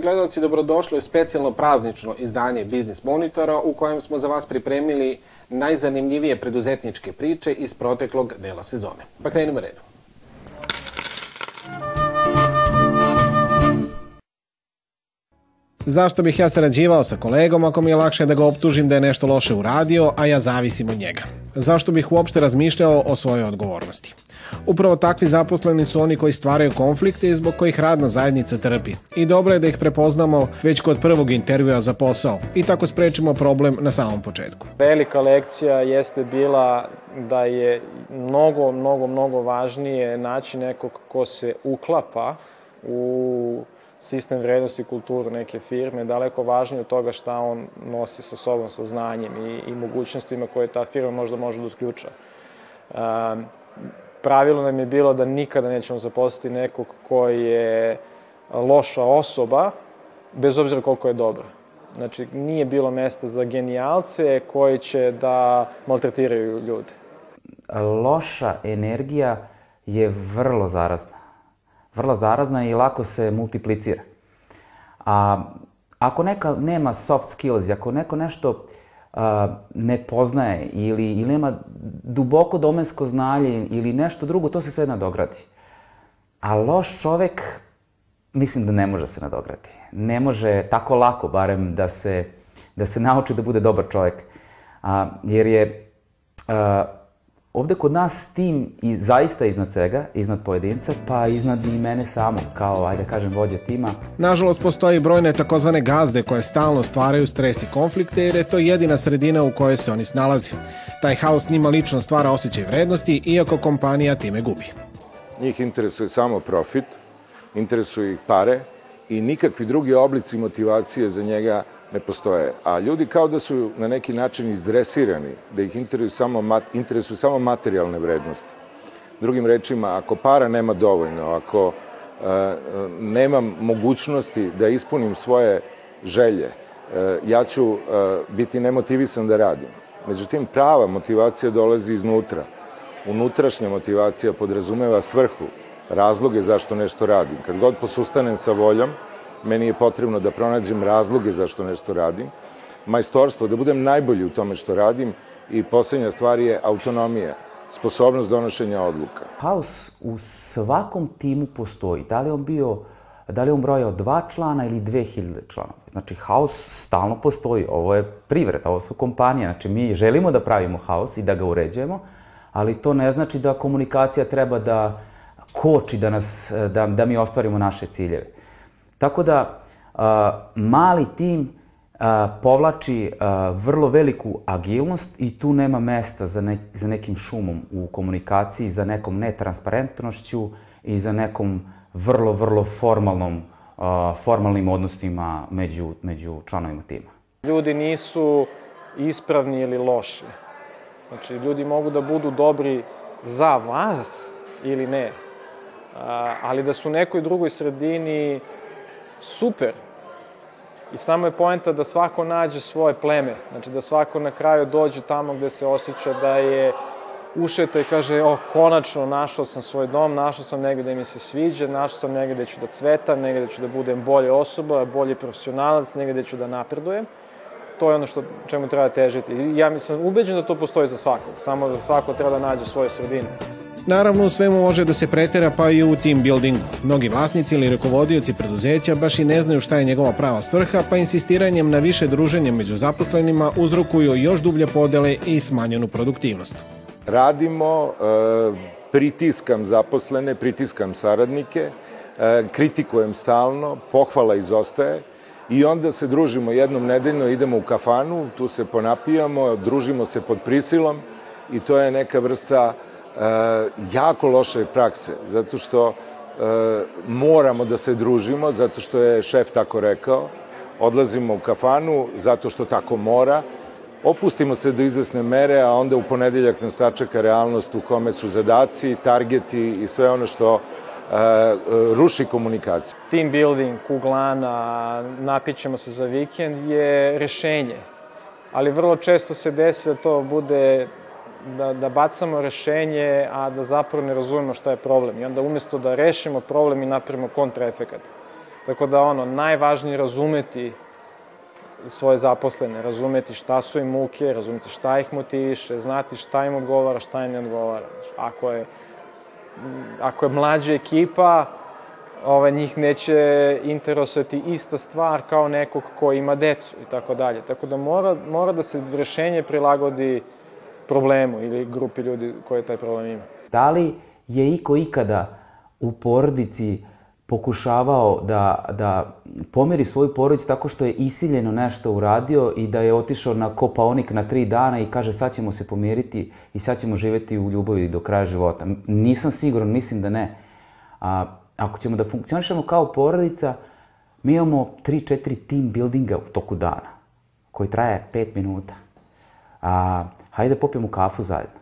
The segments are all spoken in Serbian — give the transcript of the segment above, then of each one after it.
Poštovani gledalci, dobrodošli u specijalno praznično izdanje Biznis Monitora u kojem smo za vas pripremili najzanimljivije preduzetničke priče iz proteklog dela sezone. Pa krenimo redom. Zašto bih ja sarađivao sa kolegom ako mi je lakše da ga optužim da je nešto loše uradio, a ja zavisim od njega? Zašto bih uopšte razmišljao o svojoj odgovornosti? Upravo takvi zaposleni su oni koji stvaraju konflikte i zbog kojih radna zajednica trpi. I dobro je da ih prepoznamo već kod prvog intervjua za posao i tako sprečimo problem na samom početku. Velika lekcija jeste bila da je mnogo, mnogo, mnogo važnije naći nekog ko se uklapa u sistem vrednosti i kulturu neke firme, daleko važnije od toga šta on nosi sa sobom, sa znanjem i, i mogućnostima koje ta firma možda može da usključa. Um, pravilo nam je bilo da nikada nećemo zaposliti nekog koji je loša osoba, bez obzira koliko je dobra. Znači, nije bilo mesta za genijalce koji će da maltretiraju ljude. Loša energija je vrlo zarazna. Vrlo zarazna i lako se multiplicira. A ako neka nema soft skills, ako neko nešto uh, ne poznaje ili, ili nema duboko domensko znanje ili nešto drugo, to se sve nadogradi. A loš čovek, mislim da ne može se nadogradi. Ne može tako lako, barem, da se, da se nauči da bude dobar čovek. A, jer je a, Ovde kod nas tim i zaista iznad svega, iznad pojedinca, pa iznad i mene samog, kao, ajde kažem, vođa tima. Nažalost, postoji brojne takozvane gazde koje stalno stvaraju stres i konflikte, jer je to jedina sredina u kojoj se oni snalazi. Taj haos njima lično stvara osjećaj vrednosti, iako kompanija time gubi. Njih interesuje samo profit, interesuje ih pare i nikakvi drugi oblici motivacije za njega ne postoje. A ljudi kao da su na neki način izdresirani, da ih interesuju samo, interesuju samo materijalne vrednosti. Drugim rečima, ako para nema dovoljno, ako uh, nemam mogućnosti da ispunim svoje želje, uh, ja ću uh, biti nemotivisan da radim. Međutim, prava motivacija dolazi iznutra. Unutrašnja motivacija podrazumeva svrhu, razloge zašto nešto radim. Kad god posustanem sa voljom, meni je potrebno da pronađem razloge zašto nešto radim, majstorstvo, da budem najbolji u tome što radim i poslednja stvar je autonomija, sposobnost donošenja odluka. Haos u svakom timu postoji. Da li on bio da li on brojao dva člana ili dve hiljade članova. Znači, haos stalno postoji. Ovo je privreda, ovo su kompanije. Znači, mi želimo da pravimo haos i da ga uređujemo, ali to ne znači da komunikacija treba da koči da, nas, da, da mi ostvarimo naše ciljeve. Tako da, mali tim povlači vrlo veliku agilnost i tu nema mesta za, ne, za nekim šumom u komunikaciji, za nekom netransparentnošću i za nekom vrlo, vrlo formalnom, formalnim odnosima među, među članovima tima. Ljudi nisu ispravni ili loši. Znači, ljudi mogu da budu dobri za vas ili ne, ali da su u nekoj drugoj sredini super. I samo je poenta da svako nađe svoje pleme. Znači da svako na kraju dođe tamo gde se osjeća da je ušeta i kaže, o, konačno našao sam svoj dom, našao sam negde gde mi se sviđa, našao sam negde gde ću da cvetam, negde gde ću da budem bolje osoba, bolji profesionalac, negde gde ću da napredujem. To je ono što, čemu treba težiti. I ja mislim, ubeđen da to postoji za svakog, samo da svako treba da nađe svoju sredinu. Naravno, u svemu može da se pretera pa i u team buildingu. Mnogi vlasnici ili rukovodioci preduzeća baš i ne znaju šta je njegova prava svrha, pa insistiranjem na više druženja među zaposlenima uzrokuju još dublje podele i smanjenu produktivnost. Radimo, e, pritiskam zaposlene, pritiskam saradnike, e, kritikujem stalno, pohvala izostaje i onda se družimo jednom nedeljno, idemo u kafanu, tu se ponapijamo, družimo se pod prisilom i to je neka vrsta e, jako loše prakse, zato što e, moramo da se družimo, zato što je šef tako rekao, odlazimo u kafanu zato što tako mora, opustimo se do izvesne mere, a onda u ponedeljak nas sačeka realnost u kome su zadaci, targeti i sve ono što e, ruši komunikaciju. Team building, kuglana, napićemo se za vikend je rešenje. Ali vrlo često se desi da to bude da, da bacamo rešenje, a da zapravo ne razumemo šta je problem. I onda umesto da rešimo problem i napravimo kontraefekat. Tako da ono, najvažnije je razumeti svoje zaposlene, razumeti šta su im muke, razumeti šta ih motiviše, znati šta im odgovara, šta im ne odgovara. Ako je, ako je mlađa ekipa, ovaj, njih neće interesovati ista stvar kao nekog ko ima decu i tako dalje. Tako da mora, mora da se rešenje prilagodi problemu ili grupi ljudi koje taj problem ima. Da li je iko ikada u porodici pokušavao da, da pomeri svoju porodicu tako što je isiljeno nešto uradio i da je otišao na kopaonik na tri dana i kaže sad ćemo se pomiriti i sad ćemo živeti u ljubavi do kraja života. Nisam siguran, mislim da ne. A, ako ćemo da funkcionišemo kao porodica, mi imamo 3-4 team buildinga u toku dana, koji traje 5 minuta. A, hajde popijemo kafu zajedno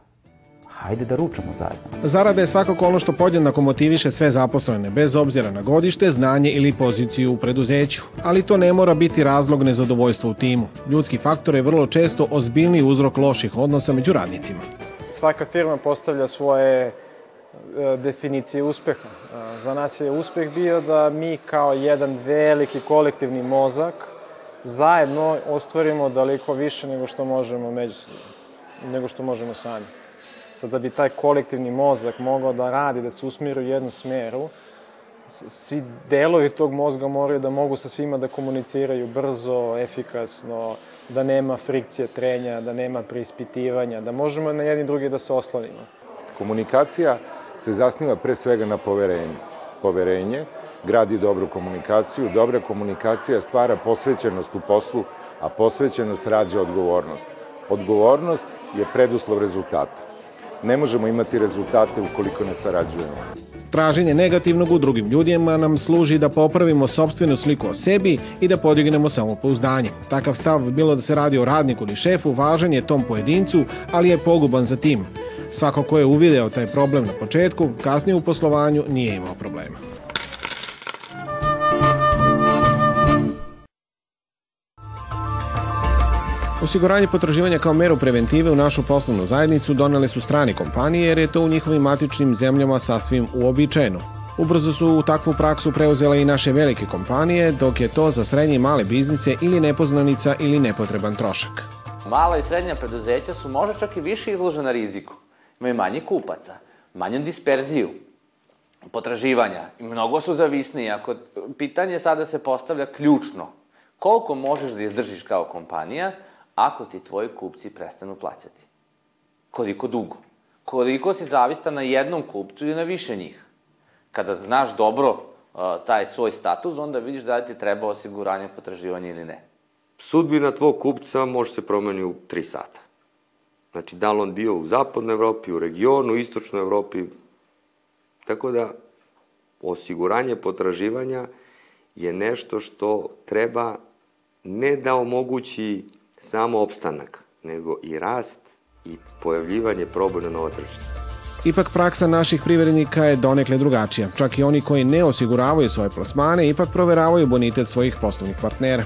hajde da ručamo zajedno. Zarada je svakako ono što podjednako motiviše sve zaposlene, bez obzira na godište, znanje ili poziciju u preduzeću. Ali to ne mora biti razlog nezadovoljstva u timu. Ljudski faktor je vrlo često ozbiljni uzrok loših odnosa među radnicima. Svaka firma postavlja svoje e, definicije uspeha. E, za nas je uspeh bio da mi kao jedan veliki kolektivni mozak zajedno ostvarimo daleko više nego što možemo međusobno, nego što možemo sami. Sad da bi taj kolektivni mozak mogao da radi, da se usmiri u jednu smeru, svi delovi tog mozga moraju da mogu sa svima da komuniciraju brzo, efikasno, da nema frikcije trenja, da nema preispitivanja, da možemo na jedni drugi da se oslonimo. Komunikacija se zasniva pre svega na poverenju. Poverenje gradi dobru komunikaciju, dobra komunikacija stvara posvećenost u poslu, a posvećenost rađa odgovornost. Odgovornost je preduslov rezultata ne možemo imati rezultate ukoliko ne sarađujemo. Traženje negativnog u drugim ljudima nam služi da popravimo sobstvenu sliku o sebi i da podignemo samopouzdanje. Takav stav, bilo da se radi o radniku ili šefu, važan je tom pojedincu, ali je poguban za tim. Svako ko je uvideo taj problem na početku, kasnije u poslovanju nije imao problema. Osiguranje potraživanja kao meru preventive u našu poslovnu zajednicu donele su strani kompanije jer je to u njihovim matičnim zemljama sasvim uobičajeno. Ubrzo su u takvu praksu preuzele i naše velike kompanije, dok je to za srednje i male biznise ili nepoznanica ili nepotreban trošak. Mala i srednja preduzeća su možda čak i više izložena riziku. Imaju manje kupaca, manju disperziju, potraživanja i mnogo su zavisniji. Ako pitanje sada se postavlja ključno, koliko možeš da izdržiš kao kompanija – ako ti tvoji kupci prestanu plaćati? Koliko dugo? Koliko si zavistan na jednom kupcu ili na više njih? Kada znaš dobro uh, taj svoj status, onda vidiš da li ti treba osiguranje potraživanja ili ne. Sudbina tvog kupca može se promeni u 3 sata. Znači, da li on bio u zapadnoj Evropi, u regionu, u istočnoj Evropi. Tako da, osiguranje potraživanja je nešto što treba ne da omogući samo opstanak, nego i rast i pojavljivanje proba na novo tržište. Ipak praksa naših privrednika je donekle drugačija. Čak i oni koji ne osiguravaju svoje plasmane ipak proveravaju bonitet svojih poslovnih partnera.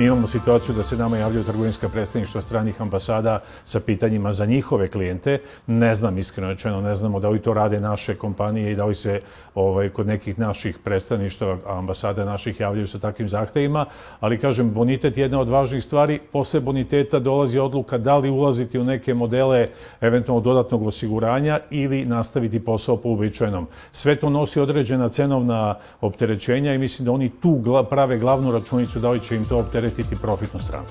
Mi imamo situaciju da se nama javljaju trgovinska predstavništva stranih ambasada sa pitanjima za njihove klijente. Ne znam, iskreno rečeno, ne znamo da li to rade naše kompanije i da li se ovaj, kod nekih naših predstavništva, ambasade naših javljaju sa takvim zahtevima, ali kažem, bonitet je jedna od važnih stvari. Posle boniteta dolazi odluka da li ulaziti u neke modele eventualno dodatnog osiguranja ili nastaviti posao po uobičajenom. Sve to nosi određena cenovna opterećenja i mislim da oni tu prave glavnu računicu da li će im to opteretiti profitnu stranu.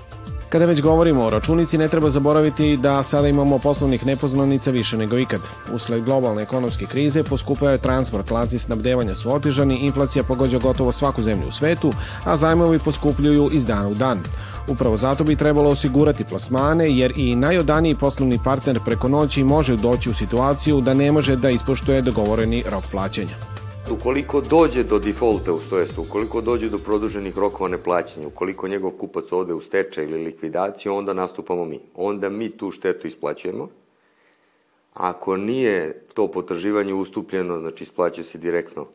Kada već govorimo o računici, ne treba zaboraviti da sada imamo poslovnih nepoznanica više nego ikad. Usled globalne ekonomske krize poskupao je transport, lanci snabdevanja su otežani, inflacija pogođa gotovo svaku zemlju u svetu, a zajmovi poskupljuju iz dana u dan. Upravo zato bi trebalo osigurati plasmane, jer i najodaniji poslovni partner preko noći može doći u situaciju da ne može da ispoštuje dogovoreni rok plaćanja. Ukoliko dođe do defaulta, to jest ukoliko dođe do produženih rokova neplaćanja, ukoliko njegov kupac ode u stečaj ili likvidaciju, onda nastupamo mi. Onda mi tu štetu isplaćujemo. Ako nije to potraživanje ustupljeno, znači isplaćuje se direktno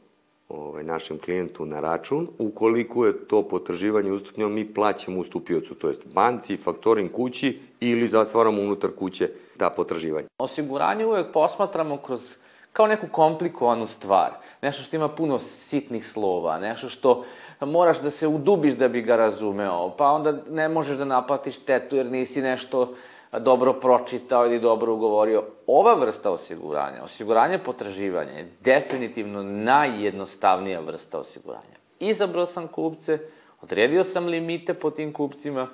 ovaj, našem klijentu na račun. Ukoliko je to potraživanje ustupljeno, mi plaćamo ustupiocu, to jest banci, faktoring kući ili zatvaramo unutar kuće ta potraživanja. Osiguranje uvek posmatramo kroz kao neku komplikovanu stvar. Nešto što ima puno sitnih slova, nešto što moraš da se udubiš da bi ga razumeo, pa onda ne možeš da naplatiš tetu jer nisi nešto dobro pročitao ili dobro ugovorio. Ova vrsta osiguranja, osiguranje potraživanja je definitivno najjednostavnija vrsta osiguranja. Izabrao sam kupce, odredio sam limite po tim kupcima,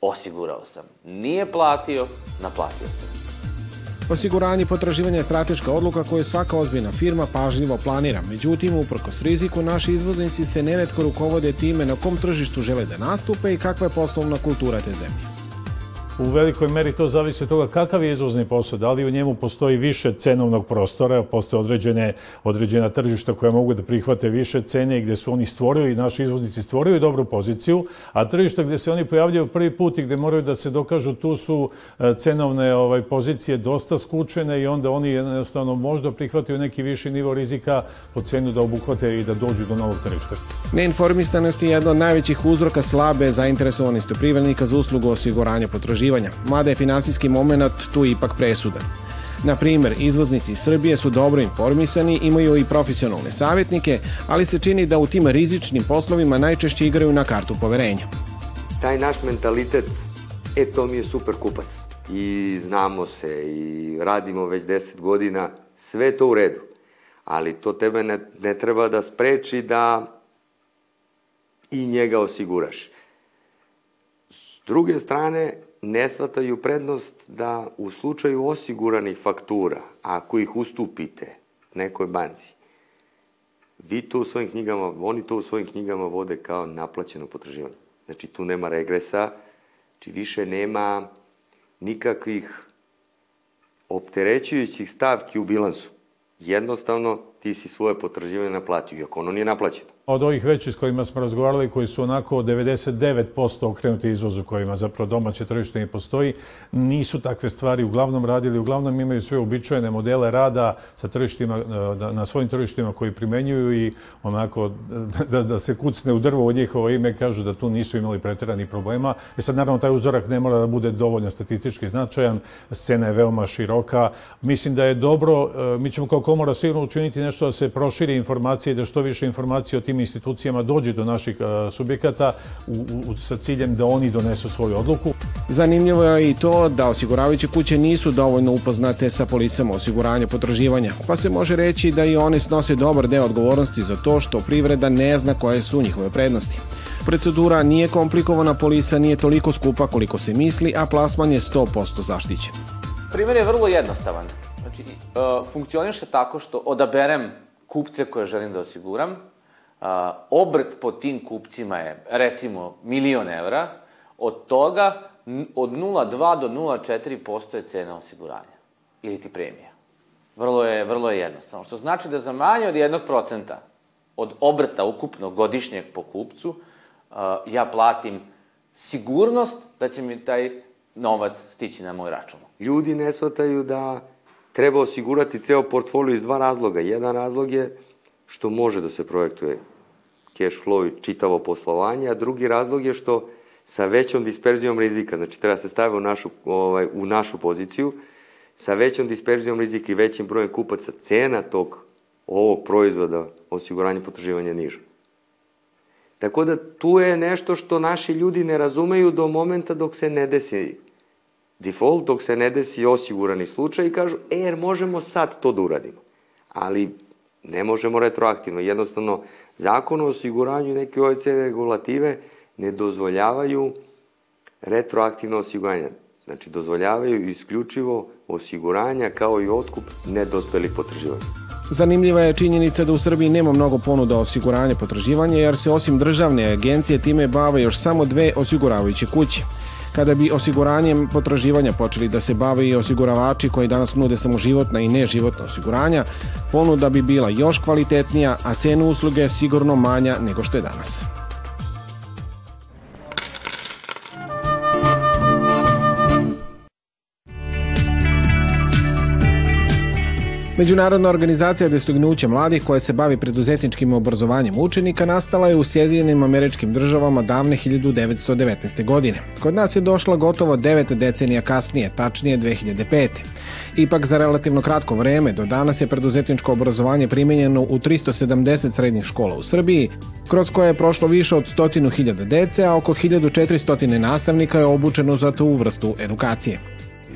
osigurao sam. Nije platio, naplatio sam. Osiguranje potraživanja je strateška odluka koju svaka ozbiljna firma pažljivo planira. Međutim, uprkos riziku, naši izvoznici se neretko rukovode time na kom tržištu žele da nastupe i kakva je poslovna kultura te zemlje. U velikoj meri to zavisi od toga kakav je izvozni posao, da li u njemu postoji više cenovnog prostora, postoje određene, određena tržišta koja mogu da prihvate više cene i gde su oni stvorili, naši izvoznici stvorili dobru poziciju, a tržišta gde se oni pojavljaju prvi put i gde moraju da se dokažu, tu su e, cenovne ovaj, pozicije dosta skučene i onda oni jednostavno možda prihvataju neki viši nivo rizika po cenu da obuhvate i da dođu do novog tržišta. Neinformisanost je jedna od najvećih uzroka slabe zainteresovanosti privrednika za uslugu osiguranja potraživanja potraživanja, mada je finansijski moment tu ipak presudan. Na primer, izvoznici iz Srbije su dobro informisani, imaju i profesionalne savjetnike, ali se čini da u tim rizičnim poslovima najčešće igraju na kartu poverenja. Taj naš mentalitet, e, to mi je super kupac. I znamo se i radimo već 10 godina, sve to u redu. Ali to tebe ne, ne treba da spreči da i njega osiguraš. S druge strane, ne shvataju prednost da u slučaju osiguranih faktura, ako ih ustupite nekoj banci, vi to u svojim knjigama, oni to u svojim knjigama vode kao naplaćeno potraživanje. Znači, tu nema regresa, znači više nema nikakvih opterećujućih stavki u bilansu. Jednostavno, ti si svoje potraživanje naplatio, iako ono nije naplaćeno od ovih većih s kojima smo razgovarali, koji su onako 99% okrenuti izvozu kojima zapravo domaće tržište ne postoji, nisu takve stvari uglavnom radili, uglavnom imaju sve uobičajene modele rada sa tržištima, e, na svojim tržištima koji primenjuju i onako da, da se kucne u drvo od njihovo ime kažu da tu nisu imali preterani problema. I sad naravno taj uzorak ne mora da bude dovoljno statistički značajan, scena je veoma široka. Mislim da je dobro, e, mi ćemo kao komora sigurno učiniti nešto da se proširi informacije da što više informacije o tim institucijama dođe do naših subjekata u, u, sa ciljem da oni donesu svoju odluku. Zanimljivo je i to da osiguravajuće kuće nisu dovoljno upoznate sa policama osiguranja potraživanja, pa se može reći da i one snose dobar deo odgovornosti za to što privreda ne zna koje su njihove prednosti. Procedura nije komplikovana, polisa nije toliko skupa koliko se misli, a plasman je 100% zaštićen. Primer je vrlo jednostavan. Znači, uh, funkcioniše tako što odaberem kupce koje želim da osiguram, obrt po tim kupcima je, recimo, milion evra, od toga od 0,2 do 0,4% je cena osiguranja ili ti premija. Vrlo je, vrlo je jednostavno. Što znači da za manje od 1% od obrta ukupno godišnjeg po kupcu, ja platim sigurnost da će mi taj novac stići na moj račun. Ljudi ne shvataju da treba osigurati ceo portfolio iz dva razloga. Jedan razlog je što može da se projektuje cash flow i čitavo poslovanje, a drugi razlog je što sa većom disperzijom rizika, znači treba se staviti u našu, ovaj, u našu poziciju, sa većom disperzijom rizika i većim brojem kupaca, cena tog ovog proizvoda osiguranja potraživanja niža. Tako da tu je nešto što naši ljudi ne razumeju do momenta dok se ne desi default, dok se ne desi osigurani slučaj i kažu, e, jer možemo sad to da uradimo. Ali ne možemo retroaktivno. Jednostavno, Zakon o osiguranju i neke OECD regulative ne dozvoljavaju retroaktivno osiguranje. Znači, dozvoljavaju isključivo osiguranja kao i otkup nedospelih potraživanja. Zanimljiva je činjenica da u Srbiji nema mnogo ponuda osiguranja potraživanja, jer se osim državne agencije time bave još samo dve osiguravajuće kuće. Kada bi osiguranjem potraživanja počeli da se bave i osiguravači koji danas nude samo životna i neživotna osiguranja, ponuda bi bila još kvalitetnija, a cenu usluge sigurno manja nego što je danas. Međunarodna organizacija Dostignuće mladih koja se bavi preduzetničkim obrazovanjem učenika nastala je u Sjedinjenim američkim državama davne 1919. godine. Kod nas je došla gotovo devet decenija kasnije, tačnije 2005. Ipak za relativno kratko vreme do danas je preduzetničko obrazovanje primenjeno u 370 srednjih škola u Srbiji, kroz koje je prošlo više od stotinu hiljada dece, a oko 1400 nastavnika je obučeno za tu vrstu edukacije.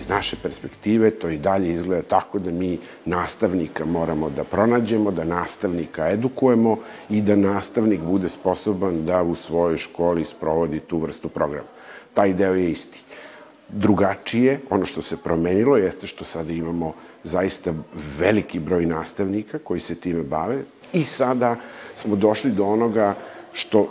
Iz naše perspektive to i dalje izgleda tako da mi nastavnika moramo da pronađemo, da nastavnika edukujemo i da nastavnik bude sposoban da u svojoj školi sprovodi tu vrstu programa. Taj deo je isti. Drugačije, ono što se promenilo jeste što sada imamo zaista veliki broj nastavnika koji se time bave i sada smo došli do onoga što,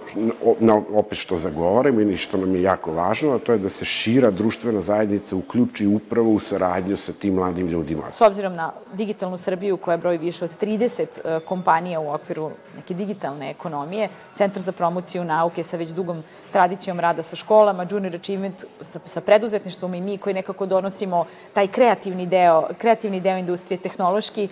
na, opet što zagovaramo i što nam je jako važno, a to je da se šira društvena zajednica uključi upravo u saradnju sa tim mladim ljudima. S obzirom na digitalnu Srbiju koja broji više od 30 e, kompanija u okviru neke digitalne ekonomije, Centar za promociju nauke sa već dugom tradicijom rada sa školama, Junior Achievement sa, sa preduzetništvom i mi koji nekako donosimo taj kreativni deo, kreativni deo industrije tehnološki, e,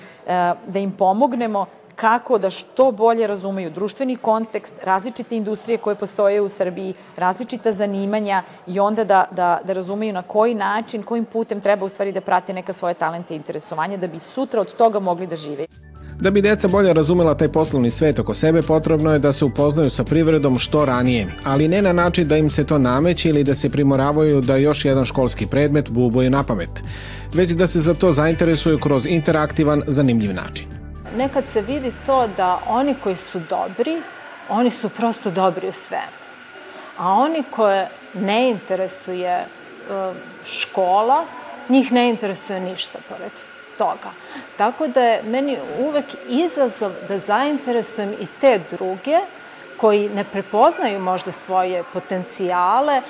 da im pomognemo kako da što bolje razumeju društveni kontekst, različite industrije koje postoje u Srbiji, različita zanimanja i onda da, da, da razumeju na koji način, kojim putem treba u stvari da prate neka svoje talente i interesovanja da bi sutra od toga mogli da žive. Da bi deca bolje razumela taj poslovni svet oko sebe, potrebno je da se upoznaju sa privredom što ranije, ali ne na način da im se to nameće ili da se primoravaju da još jedan školski predmet bubuje na pamet, već da se za to zainteresuju kroz interaktivan, zanimljiv način nekad se vidi to da oni koji su dobri, oni su prosto dobri u svemu. A oni koje ne interesuje e, škola, njih ne interesuje ništa pored toga. Tako da je meni uvek izazov da zainteresujem i te druge, koji ne prepoznaju možda svoje potencijale, e,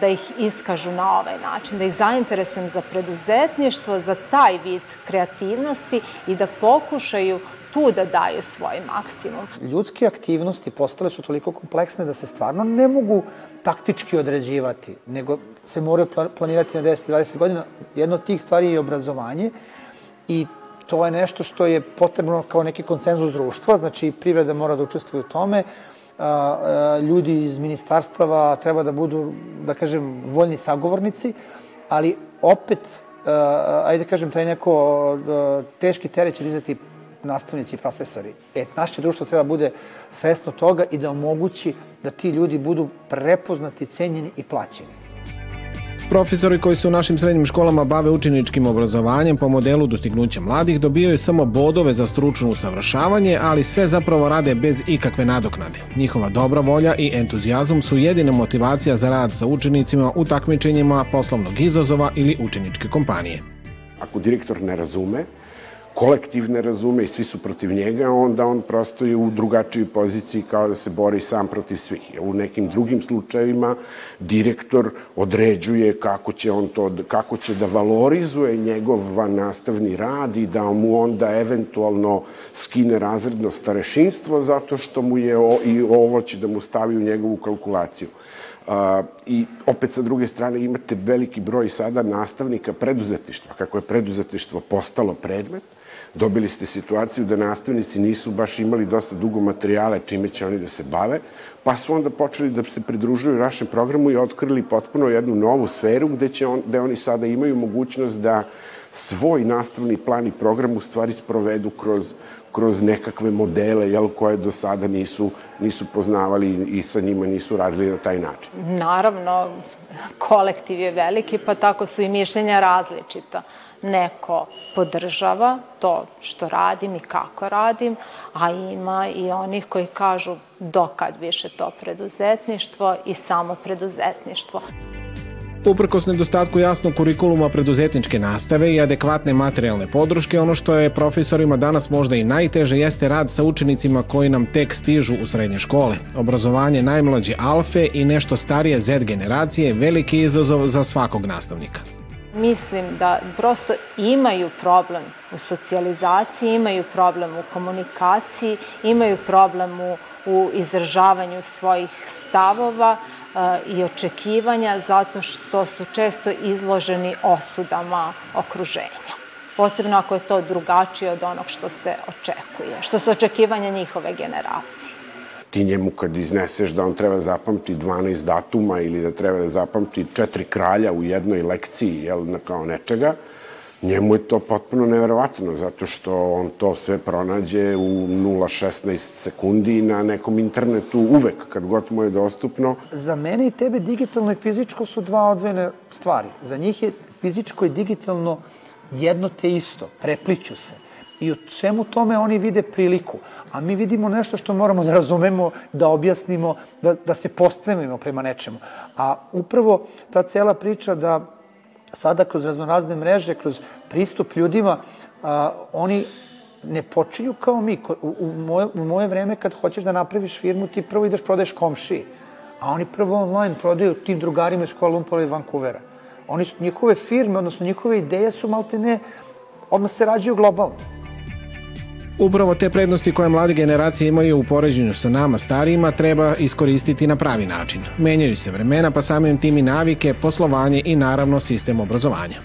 da ih iskažu na ovaj način, da ih zainteresujem za preduzetništvo, za taj vid kreativnosti i da pokušaju tu da daju svoj maksimum. Ljudske aktivnosti postale su toliko kompleksne da se stvarno ne mogu taktički određivati, nego se moraju planirati na 10-20 godina. Jedna od tih stvari je obrazovanje i to je nešto što je potrebno kao neki konsenzus društva, znači privreda mora da učestvuje u tome, ljudi iz ministarstava treba da budu, da kažem, voljni sagovornici, ali opet, ajde da kažem, taj neko teški teret će dizati nastavnici i profesori. E, naše društvo treba da bude svesno toga i da omogući da ti ljudi budu prepoznati, cenjeni i plaćeni. Profesori koji se u našim srednjim školama bave učeničkim obrazovanjem po modelu dostignuća mladih dobijaju samo bodove za stručno usavršavanje, ali sve zapravo rade bez ikakve nadoknade. Njihova dobra volja i entuzijazam su jedina motivacija za rad sa učenicima u takmičenjima poslovnog izazova ili učeničke kompanije. Ako direktor ne razume, kolektiv ne razume i svi su protiv njega, onda on prosto je u drugačijoj poziciji kao da se bori sam protiv svih. U nekim drugim slučajevima direktor određuje kako će on to, kako će da valorizuje njegov nastavni rad i da mu onda eventualno skine razredno starešinstvo zato što mu je o, i ovo će da mu stavi u njegovu kalkulaciju. I opet sa druge strane imate veliki broj sada nastavnika preduzetništva. Kako je preduzetništvo postalo predmet, dobili ste situaciju da nastavnici nisu baš imali dosta dugo materijale čime će oni da se bave, pa su onda počeli da se pridružuju našem programu i otkrili potpuno jednu novu sferu gde, će on, gde oni sada imaju mogućnost da svoj nastavni plan i program u stvari sprovedu kroz, kroz nekakve modele jel, koje do sada nisu, nisu poznavali i sa njima nisu radili na taj način. Naravno, kolektiv je veliki, pa tako su i mišljenja različita neko podržava to što radim i kako radim, a ima i onih koji kažu dokad više to preduzetništvo i samo preduzetništvo. Uprkos nedostatku jasnog kurikuluma preduzetničke nastave i adekvatne materijalne podrške, ono što je profesorima danas možda i najteže jeste rad sa učenicima koji nam tek stižu u srednje škole. Obrazovanje najmlađe alfe i nešto starije Z generacije je veliki izazov za svakog nastavnika mislim da prosto imaju problem u socijalizaciji, imaju problem u komunikaciji, imaju problem u, u izražavanju svojih stavova i očekivanja zato što su često izloženi osudama okruženja. posebno ako je to drugačije od onog što se očekuje, što su očekivanja njihove generacije. Ti njemu kad izneseš da on treba zapamti 12 datuma ili da treba da zapamti četiri kralja u jednoj lekciji, jel, kao nečega, njemu je to potpuno neverovatno, zato što on to sve pronađe u 0,16 sekundi na nekom internetu uvek, kad god mu je dostupno. Za mene i tebe digitalno i fizičko su dva odvojene stvari. Za njih je fizičko i digitalno jedno te isto, prepliću se. I u čemu tome oni vide priliku. A mi vidimo nešto što moramo da razumemo, da objasnimo, da, da se postavimo prema nečemu. A upravo ta cela priča da sada kroz raznorazne mreže, kroz pristup ljudima, a, oni ne počinju kao mi. U, u, moje, u moje vreme kad hoćeš da napraviš firmu, ti prvo ideš prodaješ komšiji. A oni prvo online prodaju tim drugarima iz Kuala Lumpura i Vancouvera. Oni su, njihove firme, odnosno njihove ideje su malte ne, odmah se rađaju globalno. Upravo te prednosti koje mlade generacije imaju u poređenju sa nama starijima treba iskoristiti na pravi način. Menjaju se vremena, pa samim tim i navike, poslovanje i naravno sistem obrazovanja.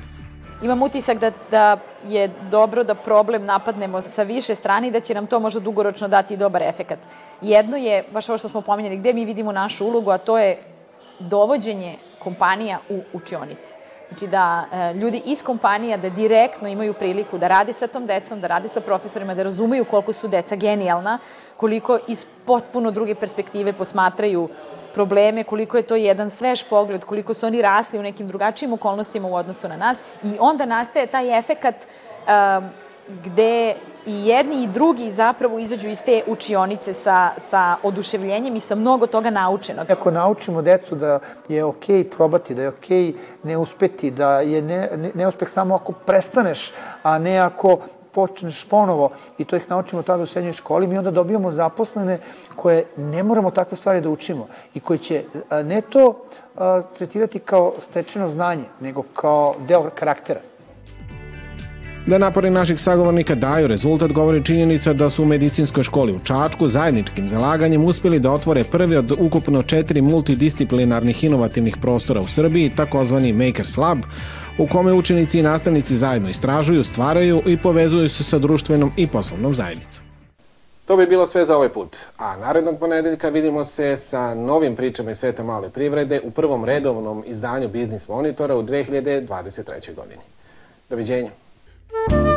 Imam utisak da, da je dobro da problem napadnemo sa više strane i da će nam to možda dugoročno dati dobar efekat. Jedno je, baš ovo što smo pominjali, gde mi vidimo našu ulogu, a to je dovođenje kompanija u učionice. Znači da e, ljudi iz kompanija da direktno imaju priliku da rade sa tom decom, da rade sa profesorima, da razumeju koliko su deca genijalna, koliko iz potpuno druge perspektive posmatraju probleme, koliko je to jedan svež pogled, koliko su oni rasli u nekim drugačijim okolnostima u odnosu na nas i onda nastaje taj efekat um, gde i jedni i drugi zapravo izađu iz te učionice sa, sa oduševljenjem i sa mnogo toga naučenog. Ako naučimo decu da je okej okay probati, da je okej okay ne uspeti, da je ne, ne, neuspeh samo ako prestaneš, a ne ako počneš ponovo i to ih naučimo tada u srednjoj školi, mi onda dobijamo zaposlene koje ne moramo takve stvari da učimo i koji će ne to a, tretirati kao stečeno znanje, nego kao deo karaktera. Da napori naših sagovornika daju rezultat govori činjenica da su u medicinskoj školi u Čačku zajedničkim zalaganjem uspeli da otvore prvi od ukupno četiri multidisciplinarnih inovativnih prostora u Srbiji, takozvani Makers Lab, u kome učenici i nastavnici zajedno istražuju, stvaraju i povezuju se sa društvenom i poslovnom zajednicom. To bi bilo sve za ovaj put. A narednog ponedeljka vidimo se sa novim pričama iz sveta male privrede u prvom redovnom izdanju Biznis Monitora u 2023. godini. Doviđenja. Thank you.